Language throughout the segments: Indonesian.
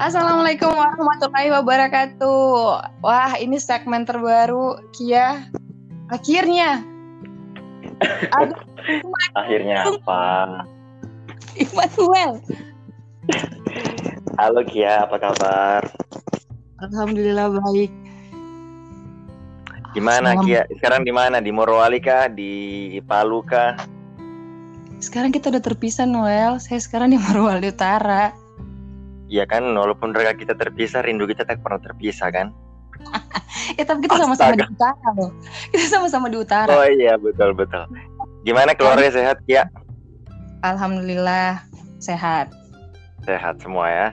Assalamualaikum warahmatullahi wabarakatuh. Wah, ini segmen terbaru Kia. Akhirnya. Akhirnya apa? Immanuel. Halo Kia, apa kabar? Alhamdulillah baik. Gimana Salam. Kia? Sekarang di mana? Di Morowali kah? Di Palu kah? Sekarang kita udah terpisah Noel. Saya sekarang di Morowali Utara. Iya kan, walaupun mereka kita terpisah, rindu kita tak pernah terpisah kan? Eh tapi kita sama-sama di utara loh. Kita sama-sama di utara. Oh iya, betul betul. Gimana keluarga sehat Kia? Alhamdulillah sehat. Sehat semua ya.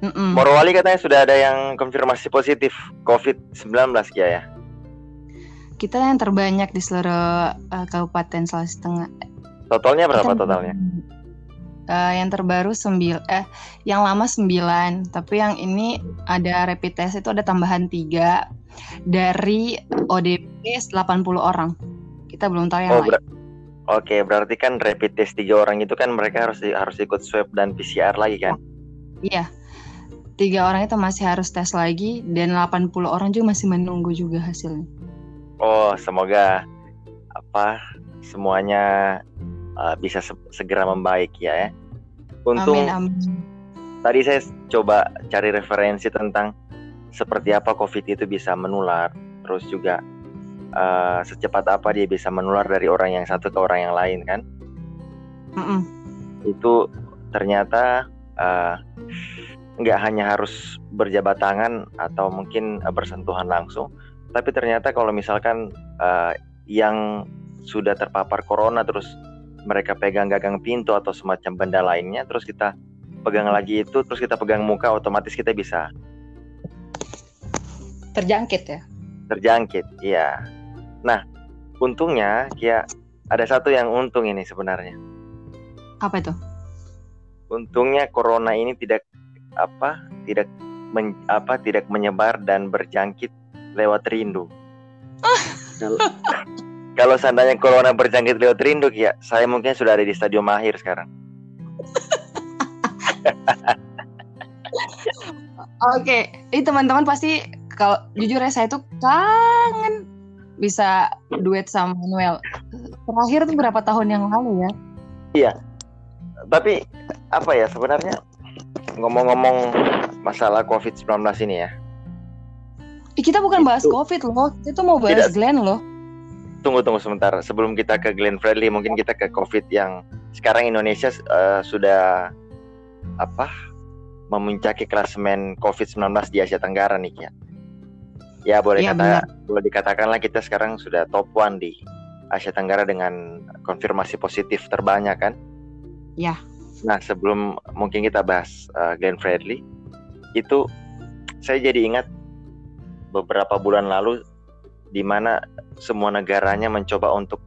Mm-mm. Morowali katanya sudah ada yang konfirmasi positif COVID-19 Kia ya? Kita yang terbanyak di seluruh uh, Kabupaten Sulawesi Tengah. Totalnya berapa Kita- totalnya? Eh, yang terbaru sembil eh yang lama sembilan tapi yang ini ada rapid test itu ada tambahan tiga dari ODP 80 orang kita belum tahu yang Oh, lain Oke, berarti kan rapid test tiga orang itu kan mereka harus harus ikut swab dan PCR lagi kan? iya tiga orang itu masih harus tes lagi dan 80 orang juga masih menunggu juga hasilnya Oh, semoga apa semuanya uh, bisa se- segera membaik ya. ya. Untung amin amin tadi saya coba cari referensi tentang seperti apa COVID itu bisa menular, terus juga uh, secepat apa dia bisa menular dari orang yang satu ke orang yang lain kan? Mm-mm. Itu ternyata uh, nggak hanya harus berjabat tangan atau mungkin uh, bersentuhan langsung, tapi ternyata kalau misalkan uh, yang sudah terpapar corona terus mereka pegang gagang pintu atau semacam benda lainnya terus kita pegang lagi itu terus kita pegang muka otomatis kita bisa terjangkit ya? Terjangkit iya. Nah untungnya ya ada satu yang untung ini sebenarnya. Apa itu? Untungnya corona ini tidak apa tidak men- apa tidak menyebar dan berjangkit lewat rindu. Kalau- kalau seandainya corona berjangkit lewat rindu ya saya mungkin sudah ada di stadion mahir sekarang oke ini teman-teman pasti kalau jujur ya saya tuh kangen bisa duet sama Manuel terakhir tuh berapa tahun yang lalu ya tapi apa ya sebenarnya ngomong-ngomong masalah COVID-19 ini ya kita bukan bahas COVID loh, kita tuh mau bahas Tidak. Glenn loh. Tunggu tunggu sebentar sebelum kita ke Glenn Fredly mungkin kita ke COVID yang sekarang Indonesia eh, sudah apa memuncaki klasemen COVID-19 di Asia Tenggara nih ya. Ya boleh Iya, kata benar. boleh dikatakanlah kita sekarang sudah top one di Asia Tenggara dengan konfirmasi positif terbanyak kan? Ya. Nah sebelum mungkin kita bahas eh, Glenn Fredly itu saya jadi ingat beberapa bulan lalu di mana semua negaranya mencoba untuk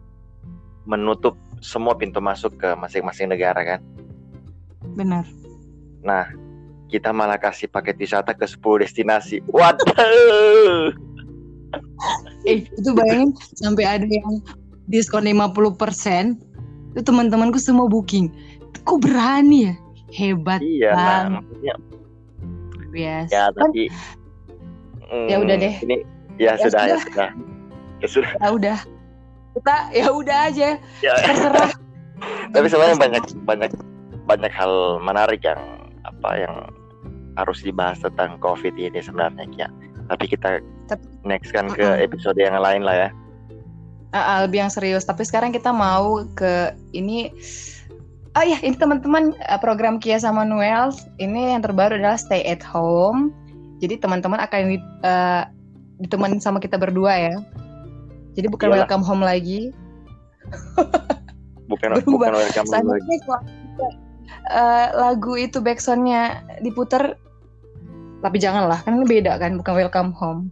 menutup semua pintu masuk ke masing-masing negara kan. Benar. Nah, kita malah kasih paket wisata ke 10 destinasi. Waduh. Eh, itu bayangin sampai ada yang diskon 50%. Itu teman-temanku semua booking. Kok berani ya? Hebat Iya, nah, banget. maksudnya ya Kan, tapi Ya hmm, udah deh. Ini ya, Ya sudah ya sudah. Ya sudah. ya udah. Kita ya udah aja, Ya. terserah. Tapi sebenarnya banyak banyak banyak hal menarik yang apa yang harus dibahas tentang COVID ini sebenarnya ya. Tapi kita Tapi- next kan ke episode yang lain lah ya. Ah, lebih yang serius. Tapi sekarang kita mau ke ini. Oh ya, ini teman-teman eh, program Kia sama Noel. Ini yang terbaru adalah Stay at Home. Jadi teman-teman akan eh, ditemenin sama kita berdua ya. Jadi bukan Iyalah. welcome home lagi. Bukan Berubah. bukan welcome lagi. Seandainya kalau eh, lagu itu backsoundnya diputer, tapi janganlah, kan ini beda kan, bukan welcome home.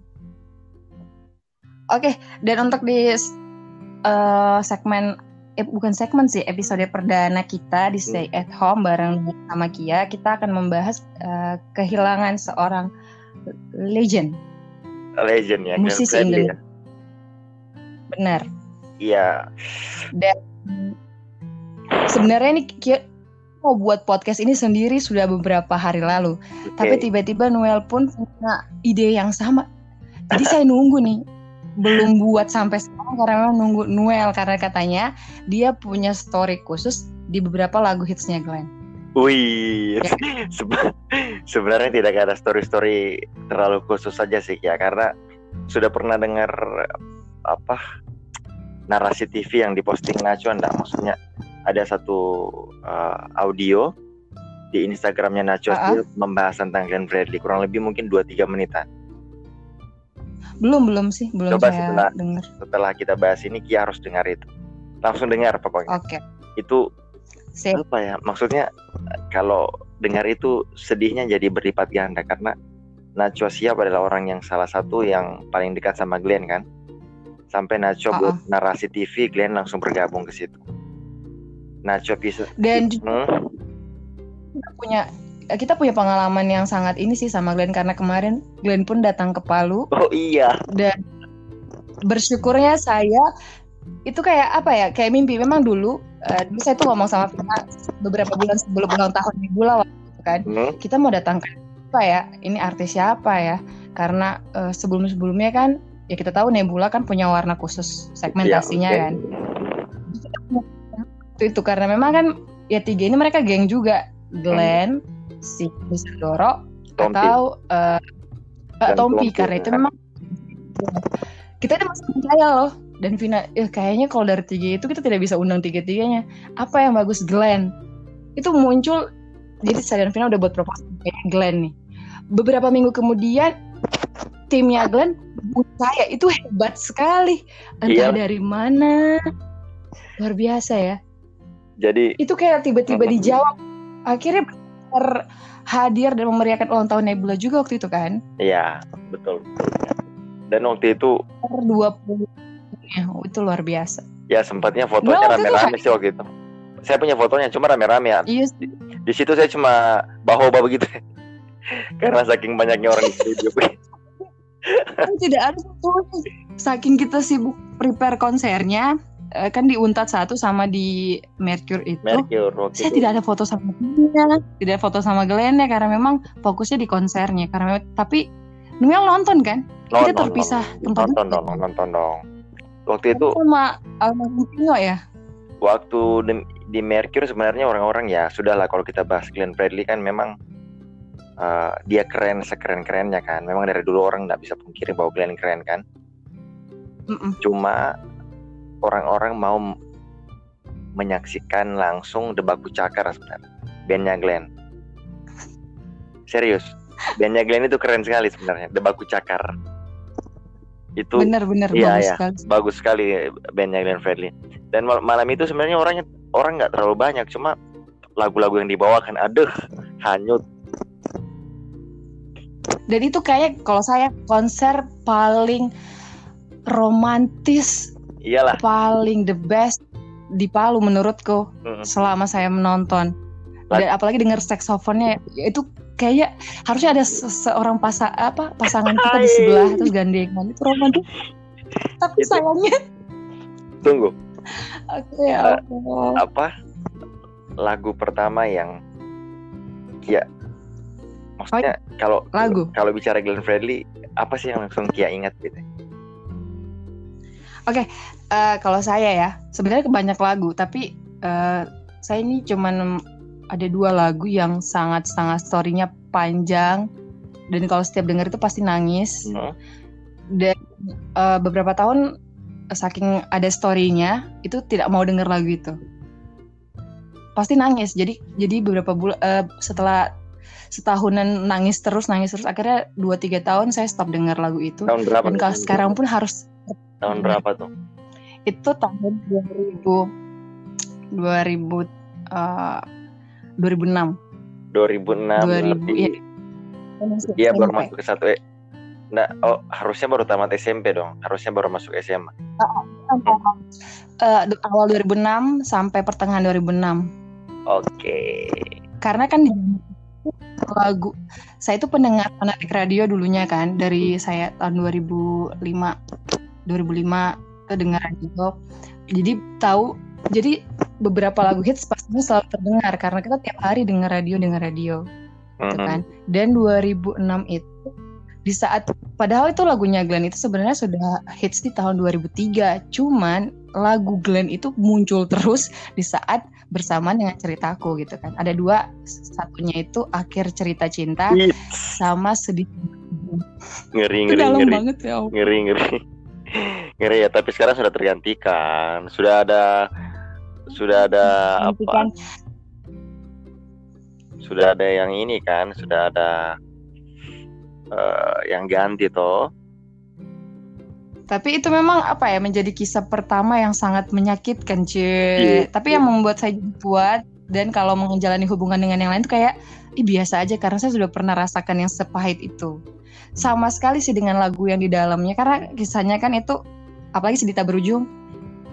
Oke, dan untuk di eh, segmen eh bukan segmen sih episode perdana kita di Stay at Home bareng sama Kia kita akan membahas eh, kehilangan seorang legend Legend ya, Musisi Indonesia. ya. benar Iya, dan sebenarnya ini mau buat podcast ini sendiri sudah beberapa hari lalu. Oke. Tapi tiba-tiba Noel pun punya ide yang sama. Jadi saya nunggu nih. Belum buat sampai sekarang karena memang nunggu Noel karena katanya dia punya story khusus di beberapa lagu hitsnya Glenn. Wih, sebe- sebenarnya tidak ada story-story terlalu khusus saja sih ya karena sudah pernah dengar apa narasi TV yang diposting Nacho enggak maksudnya ada satu uh, audio di Instagramnya Nacho ah. Steel membahas tentang Glenn Fredly kurang lebih mungkin 2-3 menitan. Belum belum sih, belum Coba saya setelah- dengar. setelah kita bahas ini Kia harus dengar itu. Langsung dengar pokoknya. Oke, itu sip. apa ya? Maksudnya kalau dengar itu sedihnya jadi berlipat ganda karena Nacho Siap adalah orang yang salah satu yang paling dekat sama Glenn kan? Sampai Nacho Ah, buat narasi TV Glenn langsung bergabung ke situ. Nacho bisa Dan Hmm, punya kita punya pengalaman yang sangat ini sih sama Glenn karena kemarin Glenn pun datang ke Palu. Oh iya. Dan bersyukurnya saya itu kayak apa ya kayak mimpi. Memang dulu eh, dulu saya tuh ngomong sama Vina beberapa bulan sebelum ulang tahun Nebula waktu itu kan. Hmm, kita mau datang ke apa ya? Ini artis siapa ya? Karena sebelum sebelumnya kan ya kita tahu Nebula kan punya warna khusus segmentasinya oke. kan. itu itu karena memang kan ya tiga ini mereka geng juga. Glenn si Isidoro Tompi. atau eh eh, Dan Tompi. Tompi, karena itu kan. memang kita itu masih percaya loh dan Vina eh, kayaknya kalau dari tiga itu kita tidak bisa undang tiga tiganya apa yang bagus? Glenn. Itu muncul jadi saya dan Vina udah buat proposal kayak Glenn nih. Beberapa minggu kemudian timnya Glenn saya itu hebat sekali. Entah Iya. dari mana. Luar biasa ya. Jadi itu kayak tiba-tiba dijawab. Akhirnya hadir dan memeriahkan ulang tahun Nebula juga waktu itu kan? Ya betul. Dan waktu itu per 20 ya, itu luar biasa. Ya sempatnya fotonya rame-rame sih waktu itu. Saya punya fotonya cuma rame-rame ya iya sih. di situ saya cuma bahoba begitu karena saking banyaknya orang di studio. Kan tidak ada fotonya saking kita sibuk prepare konsernya eh, kan di Untat satu sama di Mercure itu Mercure saya itu. tidak ada foto sama dia tidak ada foto sama Glenn ya karena memang fokusnya di konsernya. Karena memang- tapi Noel nonton kan? Kita Nonton, terpisah nonton, tempat nonton dong nonton dong waktu itu sama almarhum Tino ya? Waktu di, di Mercure sebenarnya orang-orang ya sudahlah kalau kita bahas Glenn Fredly kan memang uh, dia keren sekeren kerennya kan. Memang dari dulu orang nggak bisa pungkiri bahwa Glenn keren kan. Mm-mm. cuma orang-orang mau menyaksikan langsung debaku cakar sebenarnya bandnya Glenn. Serius bandnya Glenn itu keren sekali sebenarnya debaku cakar itu benar-benar Iya, bagus iya. sekali. Bagus sekali bandnya Glenn Fredly. Dan mal- malam itu sebenarnya orangnya orang nggak terlalu banyak cuma lagu-lagu yang dibawakan aduh hanyut. Dan itu kayak kalau saya konser paling romantis iyalah. paling the best di Palu menurutku Mm. selama saya menonton. Dan apalagi dengar saksofonnya ya itu kayak harusnya ada se- seorang pasa apa pasangan kita di Hai. sebelah terus gandengan itu romantis tapi Itu- sayangnya. Tunggu. Oke ya Eh, Allah. apa? Lagu pertama yang Kia. Maksudnya kalau lagu? kalau bicara Glenn Fredly apa sih yang langsung Kia ingat gitu? Eh, kalau saya ya sebenarnya banyak lagu tapi eh, saya ini cuman ada dua lagu yang sangat sangat storynya panjang. Dan kalau setiap denger itu pasti nangis. Hmm. dan eh, beberapa tahun eh, saking ada storynya itu tidak mau denger lagu itu. Pasti nangis. Jadi jadi beberapa bulan setelah setahunan nangis terus nangis terus akhirnya dua tiga tahun saya stop denger lagu itu. Tahun berapa dan kalau sekarang pun harus tahun berapa tuh? Itu tahun 2000 2000 eh, 2006 2006 2000 berarti iya. dia baru masuk ke satu eh Nah, oh harusnya baru tamat SMP dong. Harusnya baru masuk SMA. Eh, awal 2006 sampai pertengahan 2006 Oke. karena kan lagu saya itu pendengar fanatik radio dulunya kan dari saya tahun 2005 2005 itu dengar radio jadi tahu jadi beberapa lagu hits pastinya selalu terdengar karena kita tiap hari dengar radio dengar radio gitu kan. Dan 2006 itu di saat padahal itu lagunya Glenn itu sebenarnya sudah hits di tahun 2003 cuman lagu Glenn itu muncul terus di saat bersamaan dengan ceritaku gitu kan. Ada dua satunya itu akhir cerita cinta sama sedih ngeri itu ngeri dalam ngeri. banget ya Allah. ngeri ngeri. Ngeri ya tapi sekarang sudah tergantikan. Sudah ada sudah ada apa? Sudah ada yang ini kan? Sudah ada eh, yang ganti toh. Tapi itu memang apa ya menjadi kisah pertama yang sangat menyakitkan, cie. Iya, Tapi yang membuat saya kuat dan kalau menjalani hubungan dengan yang lain tuh kayak Ih, biasa aja karena saya sudah pernah rasakan yang sepahit itu. Sama sekali sih dengan lagu yang di dalamnya karena kisahnya kan itu apalagi sedita berujung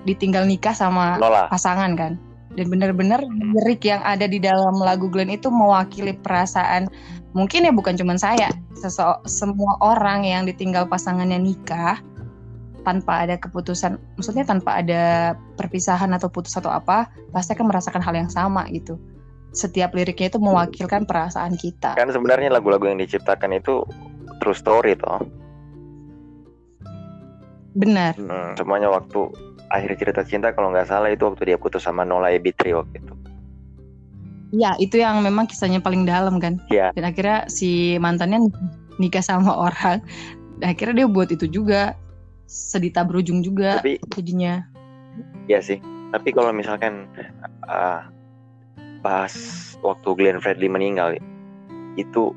ditinggal nikah sama Nola pasangan kan. Dan benar-benar lirik yang ada di dalam lagu Glenn itu mewakili perasaan mungkin ya bukan cuma saya, sese- semua orang yang ditinggal pasangannya nikah tanpa ada keputusan, maksudnya tanpa ada perpisahan atau putus atau apa, pasti akan merasakan hal yang sama gitu. Setiap liriknya itu mewakilkan perasaan kita. kan sebenarnya lagu-lagu yang diciptakan itu true story toh Benar. Hmm, semuanya waktu akhir cerita cinta kalau nggak salah itu waktu dia putus sama Nola Ebitri waktu itu Ya, itu yang memang kisahnya paling dalam kan. Iya. Dan akhirnya si mantannya nikah sama orang. Dan akhirnya dia buat itu juga. Sedita berujung juga tapi jadinya. ya sih tapi kalau misalkan ah, pas waktu Glenn Fredly meninggal itu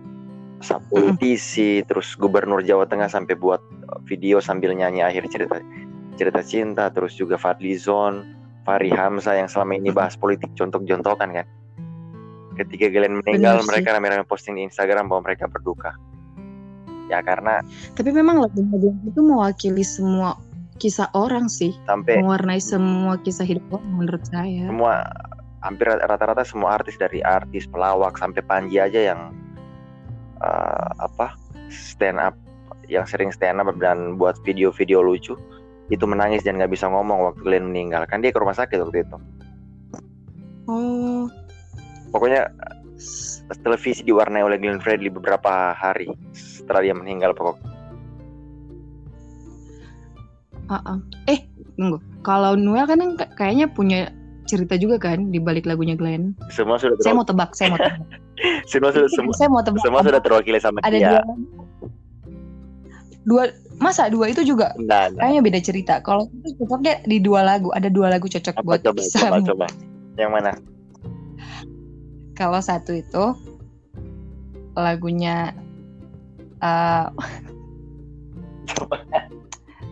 sa- politisi terus gubernur Jawa Tengah sampai buat video sambil nyanyi akhir cerita cerita cinta terus juga Fadlizon Fahri Hamzah yang selama ini bahas politik contoh-contohkan kan ketika Glenn meninggal mereka rame-rame posting di Instagram bahwa mereka berduka ya karena Tapi memang lagu-lagu itu mewakili semua kisah orang sih. sampai Mewarnai semua kisah hidup orang menurut saya. semua hampir rata-rata semua artis dari artis pelawak sampai Panji aja yang eh, apa stand up yang sering stand up dan buat video-video lucu itu menangis dan nggak bisa ngomong waktu Glenn meninggal kan dia ke rumah sakit waktu itu Oh, pokoknya televisi diwarnai oleh Glenn Fredly beberapa hari setelah dia meninggal pokok ah, ah. eh, tunggu. Kalau Noel kan kayaknya punya cerita juga kan di balik lagunya Glenn. semua sudah Saya terwakili, mau tebak, saya mau tebak. semua sudah semua, saya mau tebak. semua sudah terwakili sama ada dia dua dua masa dua itu juga nah, nah. kayaknya beda cerita. Kalau itu cocoknya di dua lagu ada dua lagu cocok apa buat coba coba coba. Yang mana? Kalau satu itu lagunya eh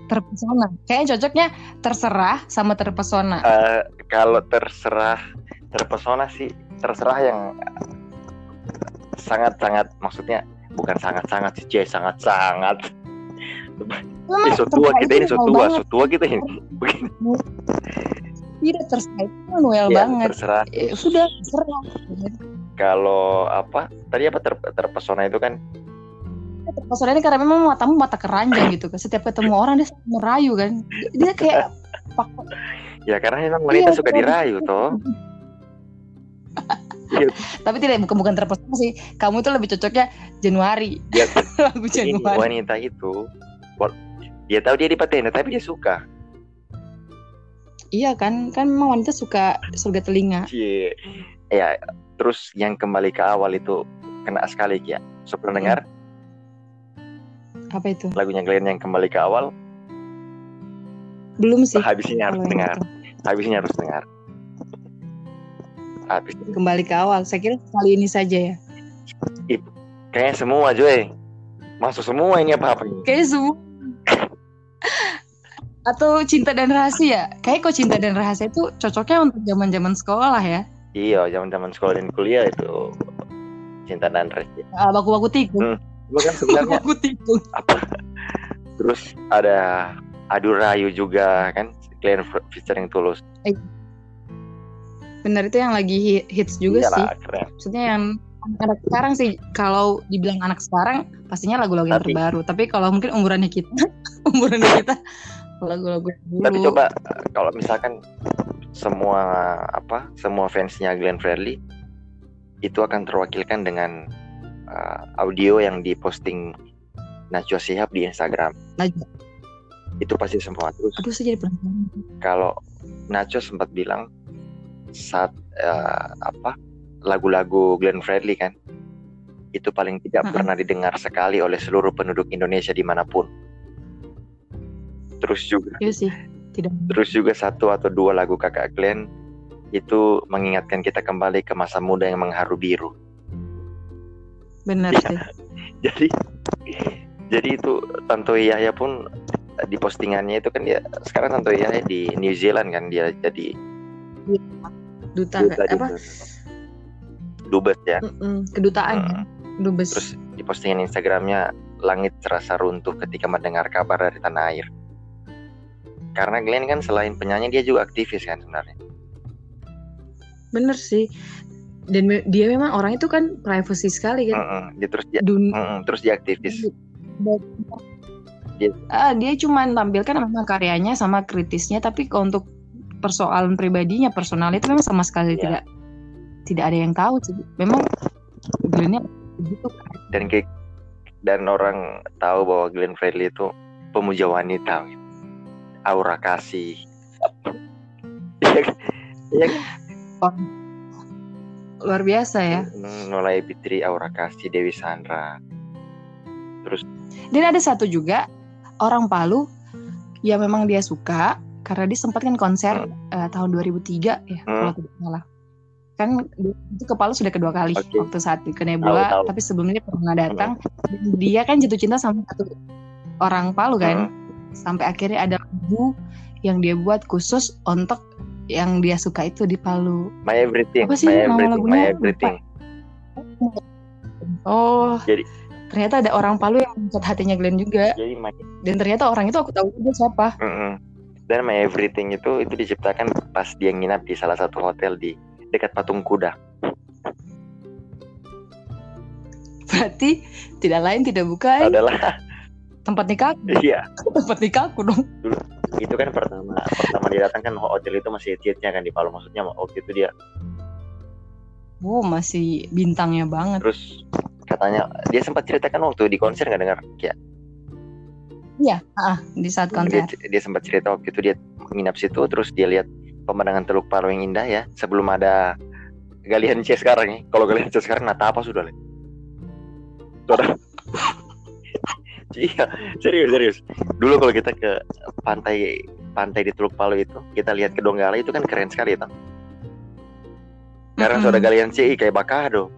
terpesona. Kayaknya cocoknya terserah sama terpesona. Eh, kalau terserah terpesona sih terserah yang sangat-sangat maksudnya bukan sangat-sangat sih sangat-sangat Memang eh, so tua terserah kita itu ini so Noel tua banget. so tua kita ini. Begini tidak terserah. Itu Noel ya banget. terserah. Eh, sudah terserah. Kalau apa? Tadi apa? Ter- terpesona itu kan? Terpesona ini karena memang matamu mata keranjang gitu kan setiap ketemu orang dia merayu kan? Dia kayak ya karena memang wanita Iya, suka dirayu toh. Tapi tidak bukan bukan terpesona sih. Kamu tuh lebih cocoknya Januari. Ya lagu ini Januari. wanita itu dia tahu dia dipaten tapi dia suka. Iya kan kan memang wanita suka surga telinga. Cie. ya terus yang kembali ke awal itu kena sekali ya so pernah Hmm. dengar apa itu? Lagunya Glenn yang kembali ke awal. Belum sih. Habis ini harus dengar. itu. habis ini harus dengar. Habis. Kembali ke awal. Saya kira kali ini saja ya. Kayaknya semua Joy. Masuk semua ini apa apa ini. Kayaknya semua atau cinta dan rahasia kayak kok cinta dan rahasia itu cocoknya untuk zaman zaman sekolah ya? Iya zaman zaman sekolah dan kuliah itu cinta dan rahasia. Ah, baku-baku tikung. Cuma kan sebenarnya baku tikung. apa? Terus ada adu rayu juga kan? Glenn featuring Tulus. Bener itu yang lagi hi- hits juga sih. Iyalah, keren. Maksudnya yang anak sekarang sih kalau dibilang anak sekarang pastinya lagu-lagu yang Tapi- terbaru. Tapi kalau mungkin umurannya kita umurannya kita lagu-lagu dulu tapi coba kalau misalkan semua apa semua fansnya Glenn Fredly itu akan terwakilkan dengan uh, audio yang diposting Najwa Shihab di Instagram. Najwa. Itu pasti semua terus. Aduh, saya jadi penasaran. Kalau Najwa sempat bilang saat uh, apa lagu-lagu Glenn Fredly kan itu paling tidak hmm. pernah didengar sekali oleh seluruh penduduk Indonesia di mana pun. Terus juga, iya sih, tidak. Terus juga satu atau dua lagu kakak Glenn itu mengingatkan kita kembali ke masa muda yang mengharu biru. Benar ya. sih. jadi, jadi itu Tanto Yahya pun di postingannya itu kan dia sekarang Tanto Yahya di New Zealand kan dia jadi duta, duta apa? Dubes ya. Mm -mm, kedutaan. Hmm Dubes. Terus di postingan Instagramnya langit terasa runtuh ketika mendengar kabar dari tanah air. Karena Glenn kan selain penyanyi dia juga aktivis kan sebenarnya. Bener sih. Dan me dia memang orang itu kan privacy sekali kan. Mm -mm, dia terus dia, mm -mm, terus dia aktivis. Dia, ah, dia cuma tampilkan memang karyanya sama kritisnya, tapi untuk persoalan pribadinya, personal itu memang sama sekali yeah. tidak tidak ada yang tahu sih. Memang Glennnya gitu kan dan kayak dan orang tahu bahwa Glenn Fredly itu pemuja wanita gitu. Aura kasih ya, ya. Oh, luar biasa ya mulai Fitri aura kasih Dewi Sandra terus dan ada satu juga orang Palu yang memang dia suka karena dia sempat kan konser hmm. uh, tahun 2003 ya hmm. kalau tidak salah kan itu ke Palu sudah kedua kali okay. waktu saat ke Nebula tahu, tahu. tapi sebelumnya pernah datang hmm. dia kan jatuh cinta sama satu orang Palu kan hmm. Sampai akhirnya ada lagu yang dia buat khusus untuk yang dia suka itu di Palu. My Everything apa sih my nama everything, lagunya? My Everything. Oh jadi ternyata ada orang Palu yang mencat hatinya Glenn juga. Jadi my... dan ternyata orang itu aku tahu juga siapa. Mm -hmm. dan My Everything itu itu diciptakan pas dia nginap di salah satu hotel di dekat patung kuda. Berarti tidak lain tidak bukan. Adalah tempat nikah. Iya. tempat nikahku dong. Dulu itu kan pertama pertama dia datang kan hotel itu masih hitsnya kan di Palu maksudnya waktu itu dia Wow masih bintangnya banget. Terus katanya dia sempat ceritakan waktu di konser nggak dengar ya? Iya, ah, di saat konser. Dia, dia sempat cerita waktu itu dia nginap situ terus dia lihat pemandangan Teluk Palu yang indah ya sebelum ada galian C sekarang ya. Kalau galian C sekarang nata apa sudah? Sudah. Iya, serius serius. Dulu kalau kita ke pantai pantai di Teluk Palu itu, kita lihat ke Donggala itu kan keren sekali itu. Sekarang mm -hmm. sudah galian C kayak Bakado.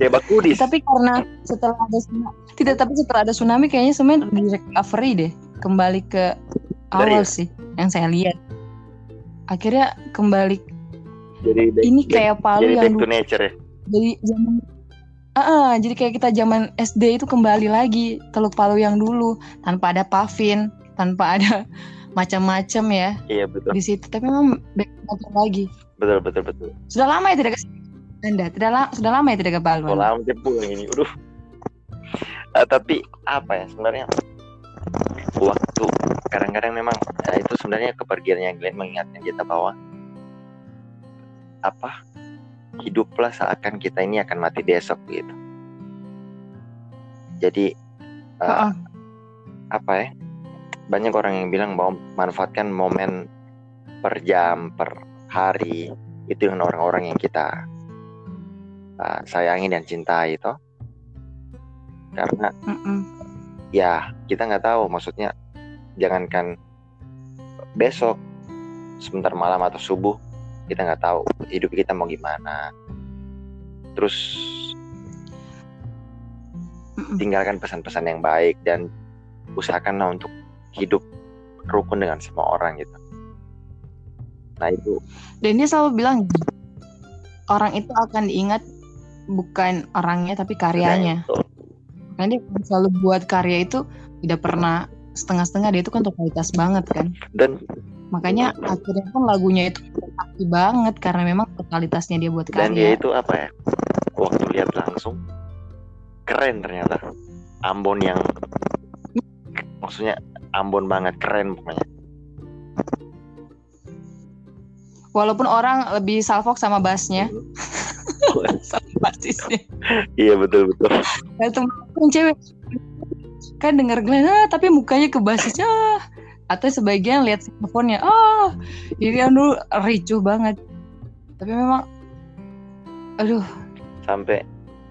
kayak Bakudis. Tapi karena setelah ada tidak tapi setelah ada tsunami kayaknya semuanya di recovery deh, kembali ke awal sih yang saya lihat akhirnya kembali jadi ini kayak Palu jadi yang back to nature ya jadi zaman uh, uh, jadi kayak kita zaman SD itu kembali lagi Teluk Palu yang dulu tanpa ada pavin tanpa ada macam-macam ya. Iya betul. Di situ tapi memang back lagi. Betul betul betul. Sudah lama ya tidak ke anda tidak la sudah lama ya tidak ke Palu? Sudah lama jemput ini. Udah uh, tapi apa ya sebenarnya? Waktu kadang-kadang memang ya itu sebenarnya kepergiannya Glenn mengingatkan kita bahwa apa hiduplah seakan kita ini akan mati besok gitu. Jadi uh, uh -uh. apa ya banyak orang yang bilang bahwa manfaatkan momen per jam per hari itu dengan orang-orang yang kita uh, sayangi dan cintai itu karena uh -uh ya kita nggak tahu maksudnya jangankan besok sebentar malam atau subuh kita nggak tahu hidup kita mau gimana. Terus tinggalkan pesan-pesan yang baik dan usahakanlah untuk hidup rukun dengan semua orang gitu. Nah itu. Dan dia selalu bilang orang itu akan diingat bukan orangnya tapi karyanya. Karena dia selalu buat karya itu tidak pernah setengah-setengah dia itu kan totalitas banget kan. Dan makanya akhirnya kan lagunya itu aktif banget karena memang totalitasnya dia buat karya. dan dia itu apa ya? Waktu lihat langsung keren ternyata. Ambon yang maksudnya Ambon banget keren pokoknya. Walaupun orang lebih salfok sama bassnya, Hmm. sama basisnya. iya betul betul. Kayak temen cewek. Kan denger Glenn ah, tapi mukanya ke basisnya ah. Atau sebagian lihat teleponnya ah ini kan dulu ricuh banget. Tapi memang aduh. Sampai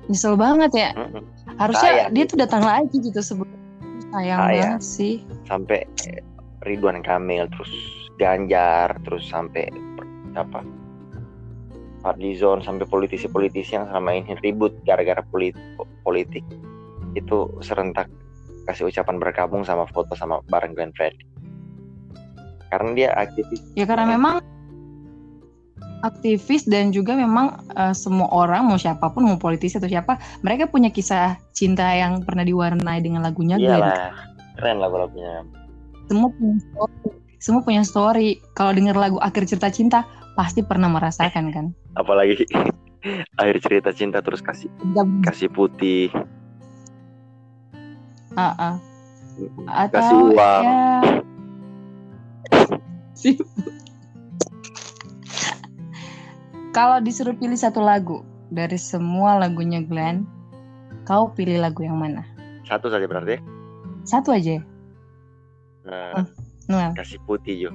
nyesel banget ya. Mm-mm, harusnya Sayang dia tuh datang lagi gitu sebelum sayang Sayang. banget sih. Sampai Ridwan Kamil terus Ganjar terus sampai apa? Fadlizon sampai politisi-politisi yang selama ini ribut gara-gara polit- politik. Itu serentak kasih ucapan berkabung sama foto sama bareng Glenn Fredly karena dia aktivis. Ya karena memang aktivis dan juga memang eh, semua orang mau siapa pun mau politisi atau siapa mereka punya kisah cinta yang pernah diwarnai dengan lagunya Glenn. Iyalah keren lagu-lagunya semua punya story semua punya story. Kalau denger lagu akhir cerita cinta pasti pernah merasakan kan? Apalagi akhir cerita cinta terus kasih Gak- kasih putih. Ah, ah. atau kasih uang. ya sih? Kalau disuruh pilih satu lagu dari semua lagunya Glenn kau pilih lagu yang mana? Satu saja berarti? Satu aja. Nah, Noel. kasih putih Jo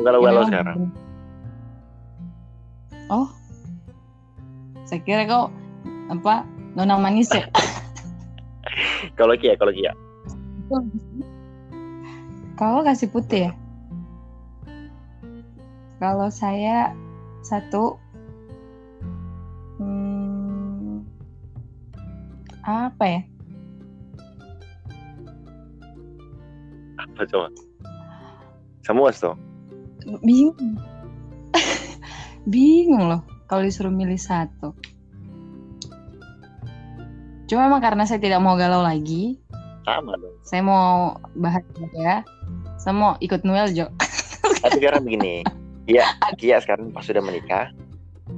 kalau Ya, galau memang sekarang. Bener. oh. Saya kira kau apa nona manis ya? Kalau Kia kalau Kia. Kalau kasih putih ya? Kalau saya satu hmm, apa ya? apa coba semua tuh Bingung. Bingung loh kalau disuruh milih satu. Cuma memang karena saya tidak mau galau lagi, sama dong saya mau bahagia. Saya mau ikut Noel Jo. tapi sekarang begini Kia Kia sekarang pas sudah menikah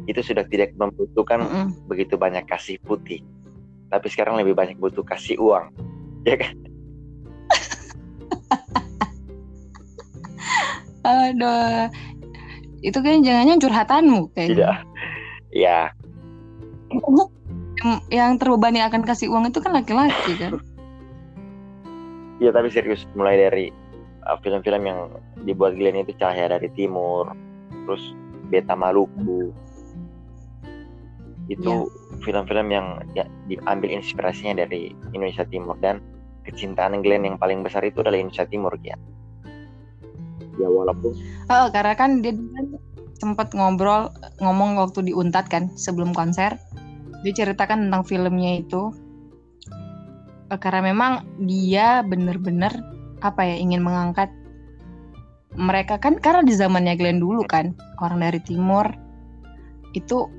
itu sudah tidak membutuhkan Mm-mm. begitu banyak kasih putih tapi sekarang lebih banyak butuh kasih uang ya kan Aduh. Itu kan jangan-jangan curhatanmu kayaknya. tidak ya yang, yang terbebani akan kasih uang itu kan laki-laki kan ya tapi serius mulai dari film-film yang dibuat Glenn itu Cahaya dari Timur terus Beta Maluku. Itu Iya. film-film yang ya, diambil inspirasinya dari Indonesia Timur dan kecintaan Glenn yang paling besar itu adalah Indonesia Timur ya ya walaupun oh karena kan dia sempat ngobrol ngomong waktu di Untat kan sebelum konser. Dia ceritakan tentang filmnya itu. Eh, karena memang dia bener-bener apa ya ingin mengangkat mereka kan karena di zamannya Glenn dulu kan orang dari timur itu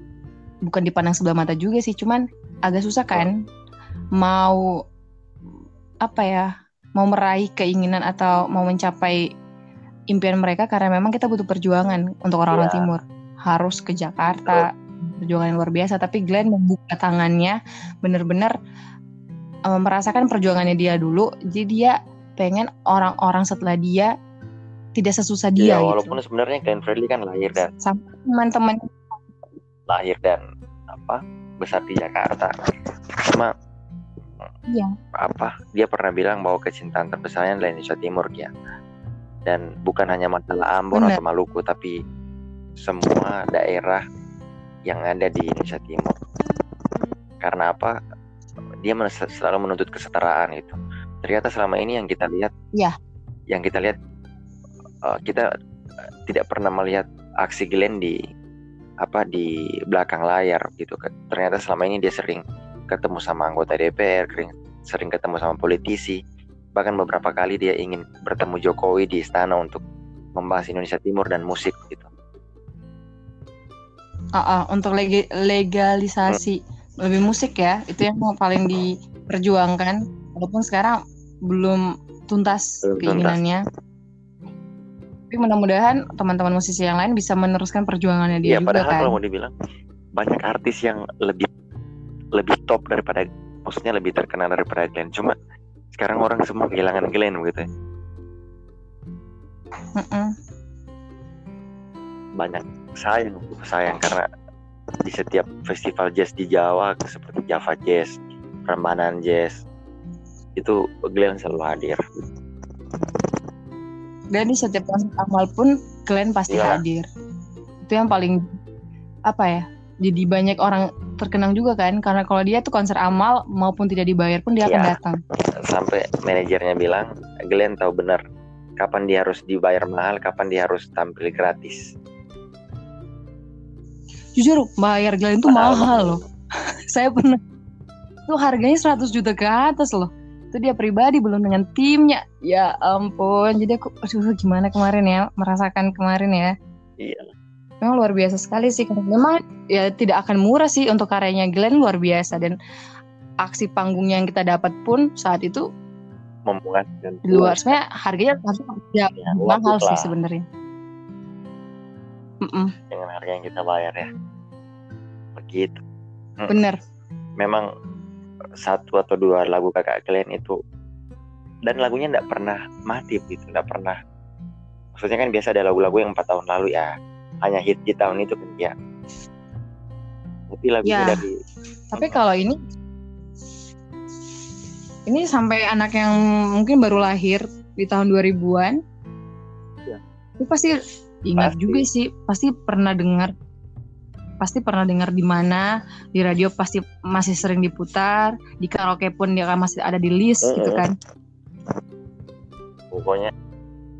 bukan dipandang sebelah mata juga sih cuman agak susah kan mau apa ya mau meraih keinginan atau mau mencapai impian mereka karena memang kita butuh perjuangan untuk orang-orang Iya. timur harus ke Jakarta perjuangan yang luar biasa tapi Glenn membuka tangannya bener-bener eh, merasakan perjuangannya dia dulu jadi dia pengen orang-orang setelah dia tidak sesusah dia ya gitu. walaupun sebenarnya Glenn Fredly kan lahir dan teman-teman. Lahir dan apa besar di Jakarta. Cuma Iya. apa dia pernah bilang bahwa kecintaan terbesarnya adalah Indonesia Timur ya dan bukan hanya masalah Ambon Benar. atau Maluku tapi semua daerah yang ada di Indonesia Timur. Karena apa? Dia selalu menuntut kesetaraan itu ternyata selama ini yang kita lihat Iya. yang kita lihat eh, kita eh, tidak pernah melihat aksi Glenn di apa di belakang layar gitu kan. Ternyata selama ini dia sering ketemu sama anggota DPR sering sering ketemu sama politisi. Bahkan beberapa kali dia ingin bertemu Jokowi di istana untuk membahas Indonesia Timur dan musik gitu. Ah, ah, untuk legi- legalisasi lebih musik ya itu yang paling diperjuangkan walaupun sekarang belum tuntas Belum tuntas. keinginannya tapi mudah-mudahan teman-teman musisi yang lain bisa meneruskan perjuangannya dia ya juga padahal kan kalau mau dibilang banyak artis yang lebih lebih top daripada maksudnya lebih terkenal daripada Glenn cuma sekarang orang semua kehilangan Glenn begitu Mm-mm. banyak sayang sayang karena di setiap festival jazz di Jawa seperti Java Jazz, Ramadan Jazz itu Glenn selalu hadir. Dan di setiap konser amal pun Glenn pasti Iya. hadir. Itu yang paling apa ya? Jadi banyak orang terkenang juga kan karena kalau dia tuh konser amal maupun tidak dibayar pun dia akan Iya. datang. Sampai manajernya bilang Glenn tahu benar kapan dia harus dibayar mahal, kapan dia harus tampil gratis. Jujur bayar Glenn itu Mahal, mahal loh. Saya pernah itu harganya 100 juta ke atas loh. Itu dia pribadi belum dengan timnya. Ya ampun. Jadi aku aduh gimana kemarin ya merasakan kemarin ya. Iya. Memang luar biasa sekali sih. Memang ya tidak akan murah sih untuk karyanya Glenn luar biasa dan aksi panggungnya yang kita dapat pun saat itu Memuaskan. di luar sebenarnya harganya harusnya ya, Ya, mahal sih sebenarnya. Mm-mm, dengan harga yang kita bayar ya. Begitu. bener. Memang satu atau dua lagu kakak Glenn itu dan lagunya tidak pernah mati gitu, tidak pernah. Maksudnya kan biasa ada lagu-lagu yang empat tahun lalu ya hanya hit di tahun itu kan ya. Tapi lagunya Ya. dari Tapi kalau ini ini sampai anak yang mungkin baru lahir di tahun 2000-an. Ya. Itu pasti ingat Pasti. juga sih, pasti pernah dengar. Pasti pernah dengar di mana, di radio pasti masih sering diputar, di karaoke pun dia kan masih ada di list gitu Mm-mm. kan. pokoknya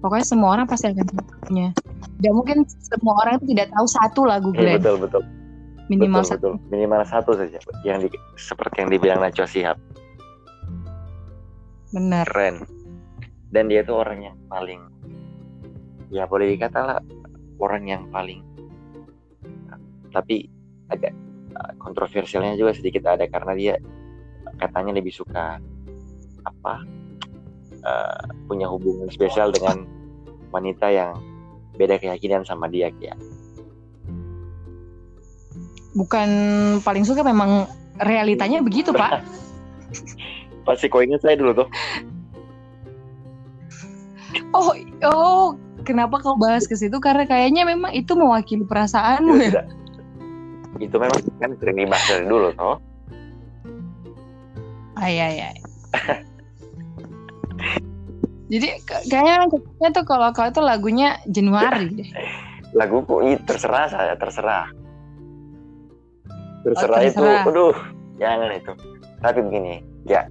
Pokoknya semua orang pasti akan punya. Dan mungkin semua orang itu tidak tahu satu lagu eh, Glenn, betul betul minimal betul, satu. betul. minimal satu saja yang di, seperti yang dibilang Najwa Shihab Benar. keren dan dia tuh orang yang paling ya boleh dikata lah orang yang paling tapi agak uh, kontroversialnya juga sedikit ada karena dia katanya lebih suka apa uh, punya hubungan spesial dengan wanita yang beda keyakinan sama dia ya Bukan paling suka memang realitanya begitu, Pak. pasti ingat saya dulu tuh Oh, oh, kenapa kau bahas ke situ? Karena kayaknya memang itu mewakili perasaanmu ya. Itu memang kan sering dibahas dari dulu toh Ay, ay, ay. Jadi kayaknya kayaknya tuh kalau kau itu lagunya Januari deh. laguku ih, terserah saya terserah terserah, Oh, itu terserah. aduh jangan itu tapi begini ya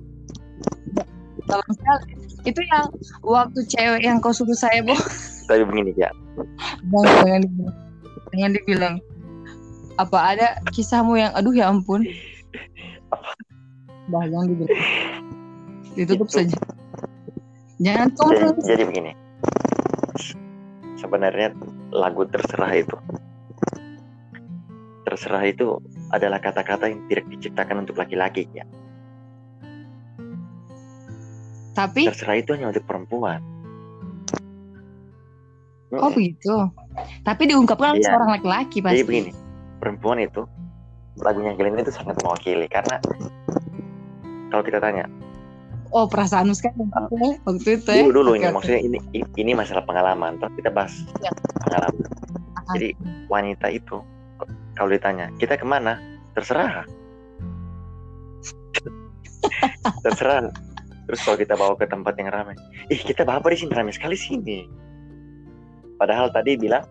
Tolong sekali. Itu yang waktu cewek yang kau suruh saya boh. tapi begini ya Jangan, jangan dibilang. Jangan dibilang. Apa ada kisahmu yang aduh ya ampun. Bah, jangan dibilang. Ditutup Itu. saja. Jangan jadi, jadi begini sebenarnya lagu terserah itu terserah itu adalah kata-kata yang tidak diciptakan untuk laki-laki ya Tapi terserah itu hanya untuk perempuan oh begitu. Tapi diungkapkan oleh Iya. seorang laki-laki pasti. Jadi begini, perempuan itu lagunya Glenn itu sangat mewakili karena kalau kita tanya Oh perasaanmu sekarang ya, waktu itu ya. dulu dulu ini maksudnya ini ini masalah pengalaman, terus kita bahas Ya. pengalaman. Jadi wanita itu kalau ditanya kita ke mana, terserah, terserah. Terus kalau kita bawa ke tempat yang ramai, ih kita bawa apa di sini ramai sekali sini. Padahal tadi bilang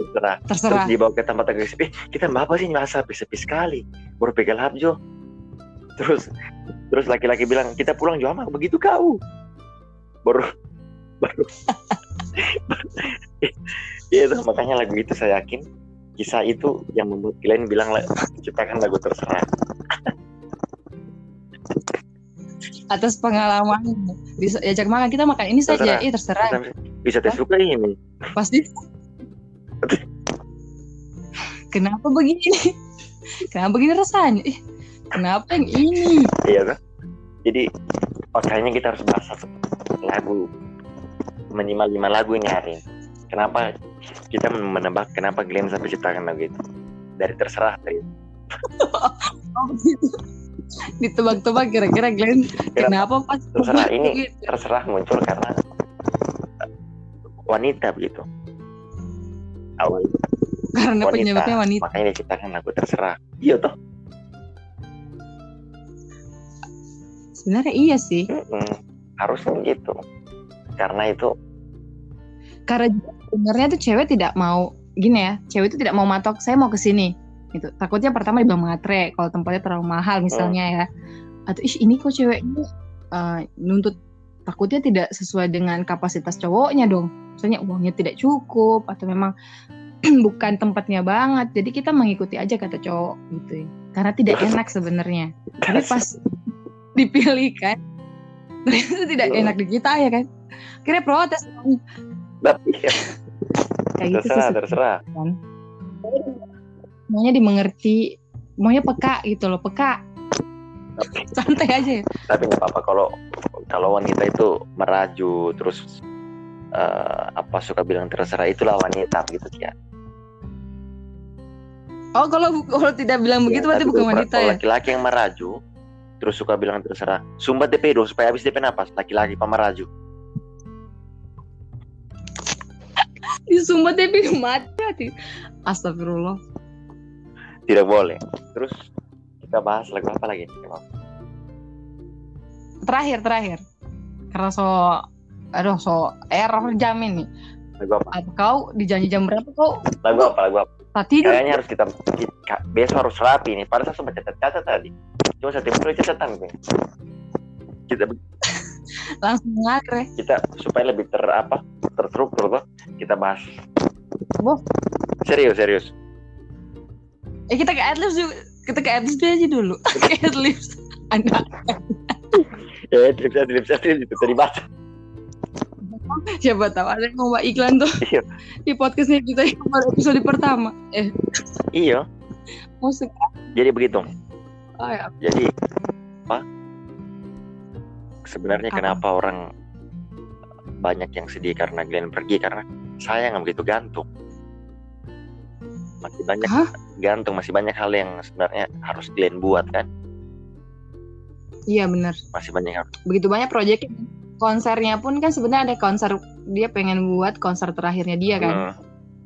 terserah. terserah. Terus dibawa ke tempat agak sepi, kita mbak apa sih nggak sepi sepi sekali, baru pegal habjo. Terus terus laki-laki bilang kita pulang juga mah begitu kau, baru baru. Iya itu makanya lagu itu saya yakin kisah itu yang membuat Glenn bilang ciptakan lagu terserah. Atas pengalaman bisa diajak makan kita makan ini saja. Terserah. Ih terserah. Bisa tes suka ini. Pasti. Kenapa begini? Kenapa begini rasanya? Ih, kenapa yang ini? Iya kan? Jadi makanya kita harus bahas satu lagu minimal lima lagu ini hari ini. Kenapa kita menebak kenapa Glenn sampai ciptakan lagu itu dari terserah dari Oh, begitu. Ditebak-tebak kira-kira Glenn kenapa pas Terserah, ini- begitu? terserah muncul karena wanita begitu awal karena wanita, penyebabnya wanita. Makanya diciptakan lagu terserah. Iya toh. Sebenarnya iya sih. Mm-mm. harusnya begitu karena itu karena sebenarnya tuh cewek tidak mau gini ya cewek itu tidak mau matok saya mau ke sini. Gitu. Takutnya pertama dibilang matre kalau tempatnya terlalu mahal misalnya ya. Atau ih ini kok cewek ini eh, nuntut takutnya tidak sesuai dengan kapasitas cowoknya dong. Misalnya uangnya tidak cukup atau memang bukan tempatnya banget. Jadi kita mengikuti aja kata cowok gitu ya. Karena tidak enak sebenarnya. Tapi pas dipilih kan ternyata tidak Hmm. enak di kita ya kan. Kira protes tapi ya, kayak gitu sih. terserah. Terserah kan maunya dimengerti. Maunya peka gitu loh peka. Santai aja ya. tapi nggak apa-apa kalau kalau wanita itu meraju terus eh, apa suka bilang terserah itulah wanita gitu ya oh kalau kalau tidak bilang begitu Ya, berarti tapi bukan wanita kalau ya? laki-laki yang meraju terus suka bilang terserah. Sumbat DP dong supaya habis DP napas laki-laki pemeraju disumbat tapi mati hati astagfirullah. Tidak boleh. Terus kita bahas lagu apa lagi terakhir terakhir. Karena so aduh so error jam ini. Lagu apa? Atau kau di janji jam berapa kau? Lagu apa lagu apa? Tidur. Kayaknya harus kita, kita- besok harus rapi nih. Padahal saya sempat catat-catat tadi. Cuma saya tiba catatan gue kita langsung ngakre kita supaya lebih ter apa terstruktur tuh kita bahas. Boh. serius serius. Eh kita ke adlibs yuk. Kita ke adlibs aja dulu. Ke adlibs. Anda ya trip saya trip saya itu tadi baca siapa tahu ada yang mau iklan tuh. Iya. di podcastnya kita yang baru episode pertama. Eh. Iya. Mau sek- jadi begitu. Oh, ya. jadi apa? Sebenarnya Apa? kenapa orang banyak yang sedih karena Glenn pergi? Karena saya nggak begitu gantung. Masih banyak Hah? gantung masih banyak hal yang sebenarnya harus Glenn buat kan iya benar masih banyak begitu banyak proyek konsernya pun kan sebenarnya ada konser dia pengen buat konser terakhirnya dia kan. Hmm,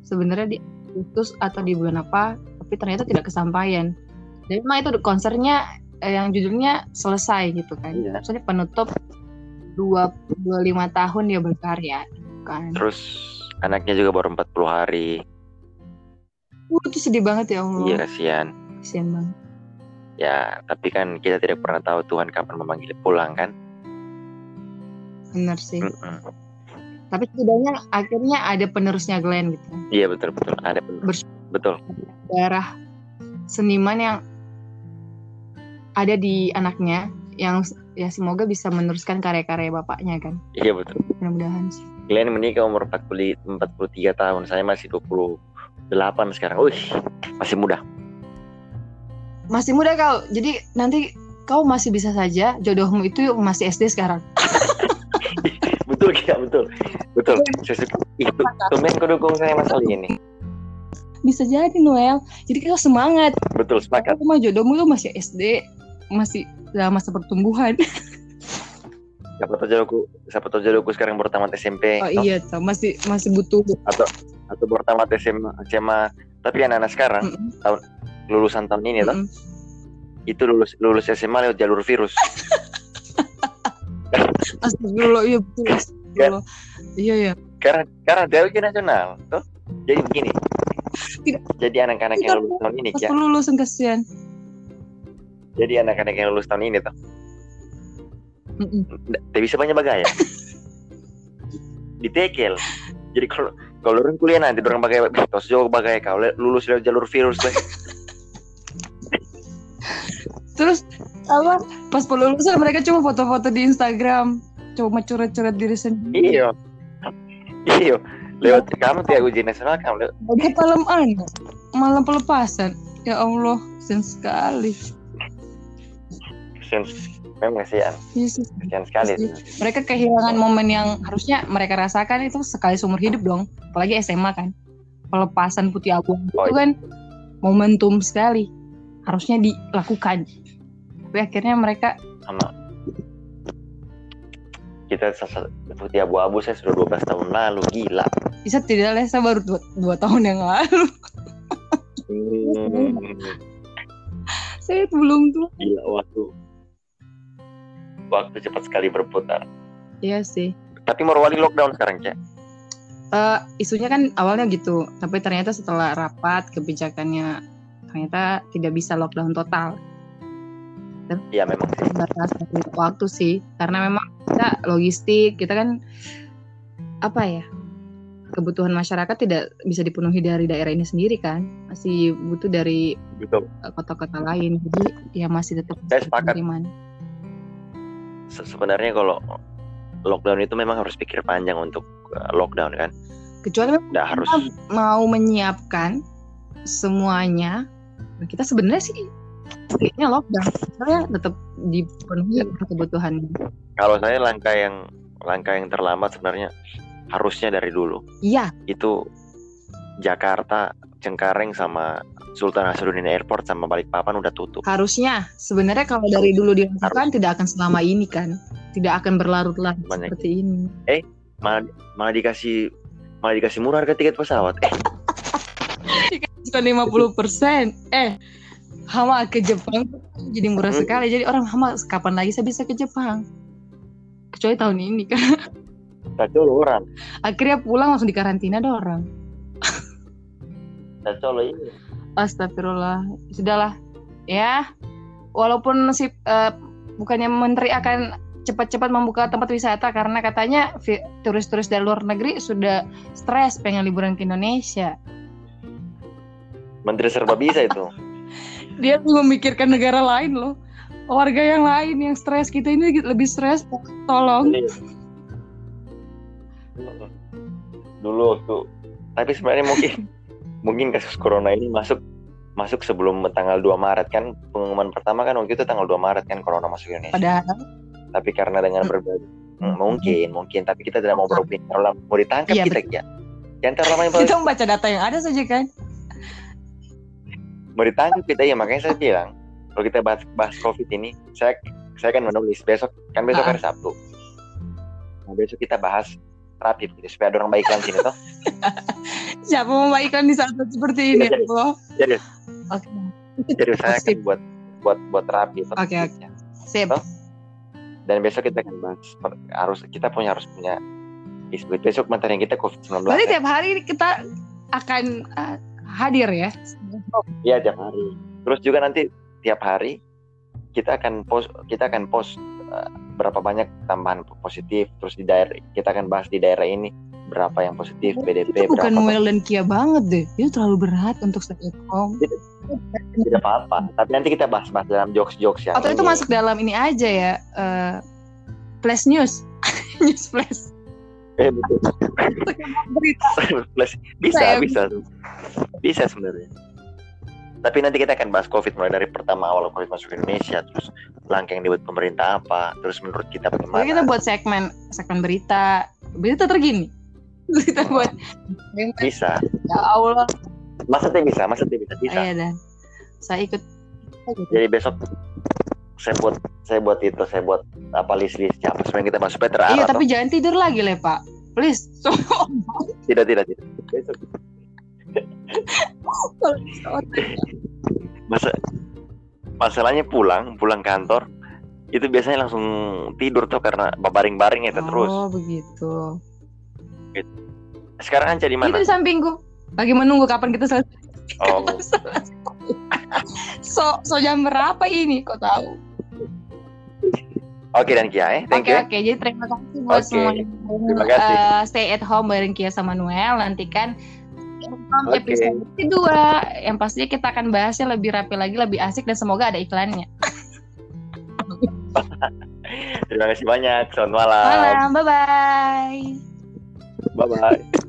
sebenarnya di Agustus atau di bulan apa tapi ternyata tidak kesampaian. Jadi memang itu konsernya eh, yang judulnya selesai gitu kan. Iya. maksudnya penutup 25 tahun dia berkarya kan. Terus anaknya juga baru 40 hari. Uh, itu sedih banget ya Allah. Iya kasihan. Kasihan banget ya tapi kan kita tidak pernah tahu Tuhan kapan memanggil pulang kan? Bener sih. Mm-mm. tapi setidaknya akhirnya ada penerusnya Glenn gitu. Iya betul betul. Ada benar. Bers- betul. Darah seniman yang ada di anaknya yang ya semoga bisa meneruskan karya-karya bapaknya kan? Iya betul. Mudah-mudahan sih. Glenn menikah umur 40, 43 tahun. Saya masih 28 sekarang. Wih masih muda masih muda kau jadi nanti kau masih bisa saja jodohmu itu masih SD sekarang. Betul ya betul. Betul. Itu tumben kau dukung saya masalah ini. Bisa jadi Noel. Jadi kau semangat. Betul sepakat. Aku mah jodohmu tuh masih SD masih dalam masa pertumbuhan. Siapa tahu jodohku siapa tahu jodohku sekarang baru tamat SMP oh no? iya tuh masih masih butuh. Atau baru tamat SMA, SMA tapi anak-anak sekarang Mm-mm, lulusan tahun ini toh. Mm-mm. itu lulus lulus SMA lewat jalur virus. Astagfirullah iya betul astagfirullah. Iya iya. Karena karena dia nasional tuh jadi begini. Tidak. jadi anak-anak yang lulus tahun ini ya lulusan kasihan. Jadi anak-anak yang lulus tahun ini tuh tidak bisa banyak bagaya ditekel jadi kalau kalau orang kuliah nanti orang bagai tos jauh bagai kau lulus lewat jalur virus le. Terus apa? pas pelulusan mereka cuma foto-foto di Instagram. Coba curhat-curhat diri sendiri. Iyo. Iyo. Lewat kamu tiap ujian nasional kamu lewat Ada malam anak malam pelepasan. Ya Allah sen sekali. Kesian memang kesian Yesus kesian sekali. Mereka kehilangan momen yang harusnya mereka rasakan itu sekali seumur hidup dong. Apalagi SMA kan. Pelepasan putih abu Oh, itu kan momentum sekali harusnya dilakukan. Tapi akhirnya mereka sama. Kita sasa- putih abu-abu saya sudah 12 tahun lalu gila. Bisa tidak lesa? Baru dua, dua tahun yang lalu. Hmm, saya belum tuh gila waktu waktu cepat sekali berputar. iya sih. Tapi Morowali lockdown sekarang, Cek. Eh, isunya kan awalnya gitu. Tapi ternyata setelah rapat kebijakannya ternyata tidak bisa lockdown total. Iya memang. Batas waktu sih. Karena memang kita logistik kita kan apa ya kebutuhan masyarakat tidak bisa dipenuhi dari daerah ini sendiri kan. Masih butuh dari eh, kota-kota lain. Jadi ya masih tetap Saya sepakat. Se- Sebenarnya kalau lockdown itu memang harus pikir panjang untuk uh, lockdown kan. kecuali Nggak harus kita mau menyiapkan semuanya nah, kita sebenarnya sih kayaknya lockdown soalnya tetap dipenuhi Iya. kebutuhan kalau saya langkah yang langkah yang terlambat sebenarnya harusnya dari dulu. iya Itu Jakarta, Cengkareng sama Sultan Hasanuddin Airport sama Balikpapan udah tutup. harusnya sebenarnya kalau dari dulu dilakukan tidak akan selama ini kan tidak akan berlarut-larut seperti ini Malah malah dikasih malah dikasih murah harga tiket pesawat. Eh, Diskon 50 persen. Eh Hama ke Jepang jadi murah Hmm. sekali. Jadi orang Hama kapan lagi saya bisa ke Jepang? Kecuali tahun ini kan. Kacau orang. akhirnya pulang langsung dikarantina ada orang. Kacau ini. Astagfirullah. Sudahlah ya. Walaupun si eh, bukannya menteri akan cepat-cepat membuka tempat wisata karena katanya turis-turis dari luar negeri sudah stres pengen liburan ke Indonesia Menteri serba bisa itu. dia memikirkan negara lain loh warga yang lain yang stres kita ini lebih stres tolong Iya. Dulu waktu tapi sebenarnya mungkin mungkin kasus corona ini masuk masuk sebelum tanggal 2 Maret kan pengumuman pertama kan waktu itu tanggal 2 Maret kan corona masuk Indonesia. padahal Tapi karena dengan berbagai Hmm, mungkin mungkin tapi kita tidak mau beropini terlalu lama. mau ditangkap Iya, kita ya. Yang terlalu lama kita membaca data yang ada saja kan mau ditangkap kita ya makanya saya bilang kalau kita bahas bahas covid ini saya saya kan menulis besok kan besok Ah. hari Sabtu nah, besok kita bahas rapid gitu supaya ada orang baik iklan sini toh siapa mau iklan di saat seperti ini Iya, jadi. Allah jadi oke jadi saya akan buat buat buat rapid. Oke, oke. sip Toh? dan besok kita akan bahas harus kita punya harus punya isu besok materi kita covid 19 berarti tiap hari kita akan uh, hadir ya Iya tiap hari. Terus juga nanti tiap hari kita akan post kita akan post uh, berapa banyak tambahan positif. Terus di daerah kita akan bahas di daerah ini berapa yang positif PDP itu bukan berapa Noel dan Kia banget deh itu terlalu berat untuk stay at home tidak apa-apa. Tapi nanti kita bahas-bahas dalam jokes-jokes yang atau itu ini. masuk dalam ini aja ya eh, flash news news flash Eh, betul. berita bisa Saya- bisa bisa sebenarnya. Tapi nanti kita akan bahas COVID mulai dari pertama awal COVID masuk ke Indonesia, terus langkah yang dibuat pemerintah apa, terus menurut kita bagaimana. kita buat segmen segmen berita berita terkini berita buat Bisa. ya Allah Maksudnya bisa, maksudnya bisa, bisa. Iya dan saya ikut Jadi besok saya buat saya buat itu, saya buat apa list list siapa supaya kita masuk terarah. iya toh. tapi jangan tidur lagi le pak please so, tidak tidak tidak. Masa masalahnya pulang pulang kantor itu biasanya langsung tidur tuh karena baring-baring itu terus. oh begitu Sekarang Anca di itu mana? di sampingku lagi menunggu kapan kita selesai Oh, so so jam berapa ini kok tahu oke dan Kia eh, thank Oke you. oke, jadi terima kasih buat Oke, semua yang terima kasih. eh, stay at home bareng Kia sama Noel. Nantikan Oke. episode kedua yang pastinya kita akan bahasnya lebih rapi lagi, lebih asik dan semoga ada iklannya. Terima kasih banyak. Selamat malam. Malam, bye bye. Bye bye.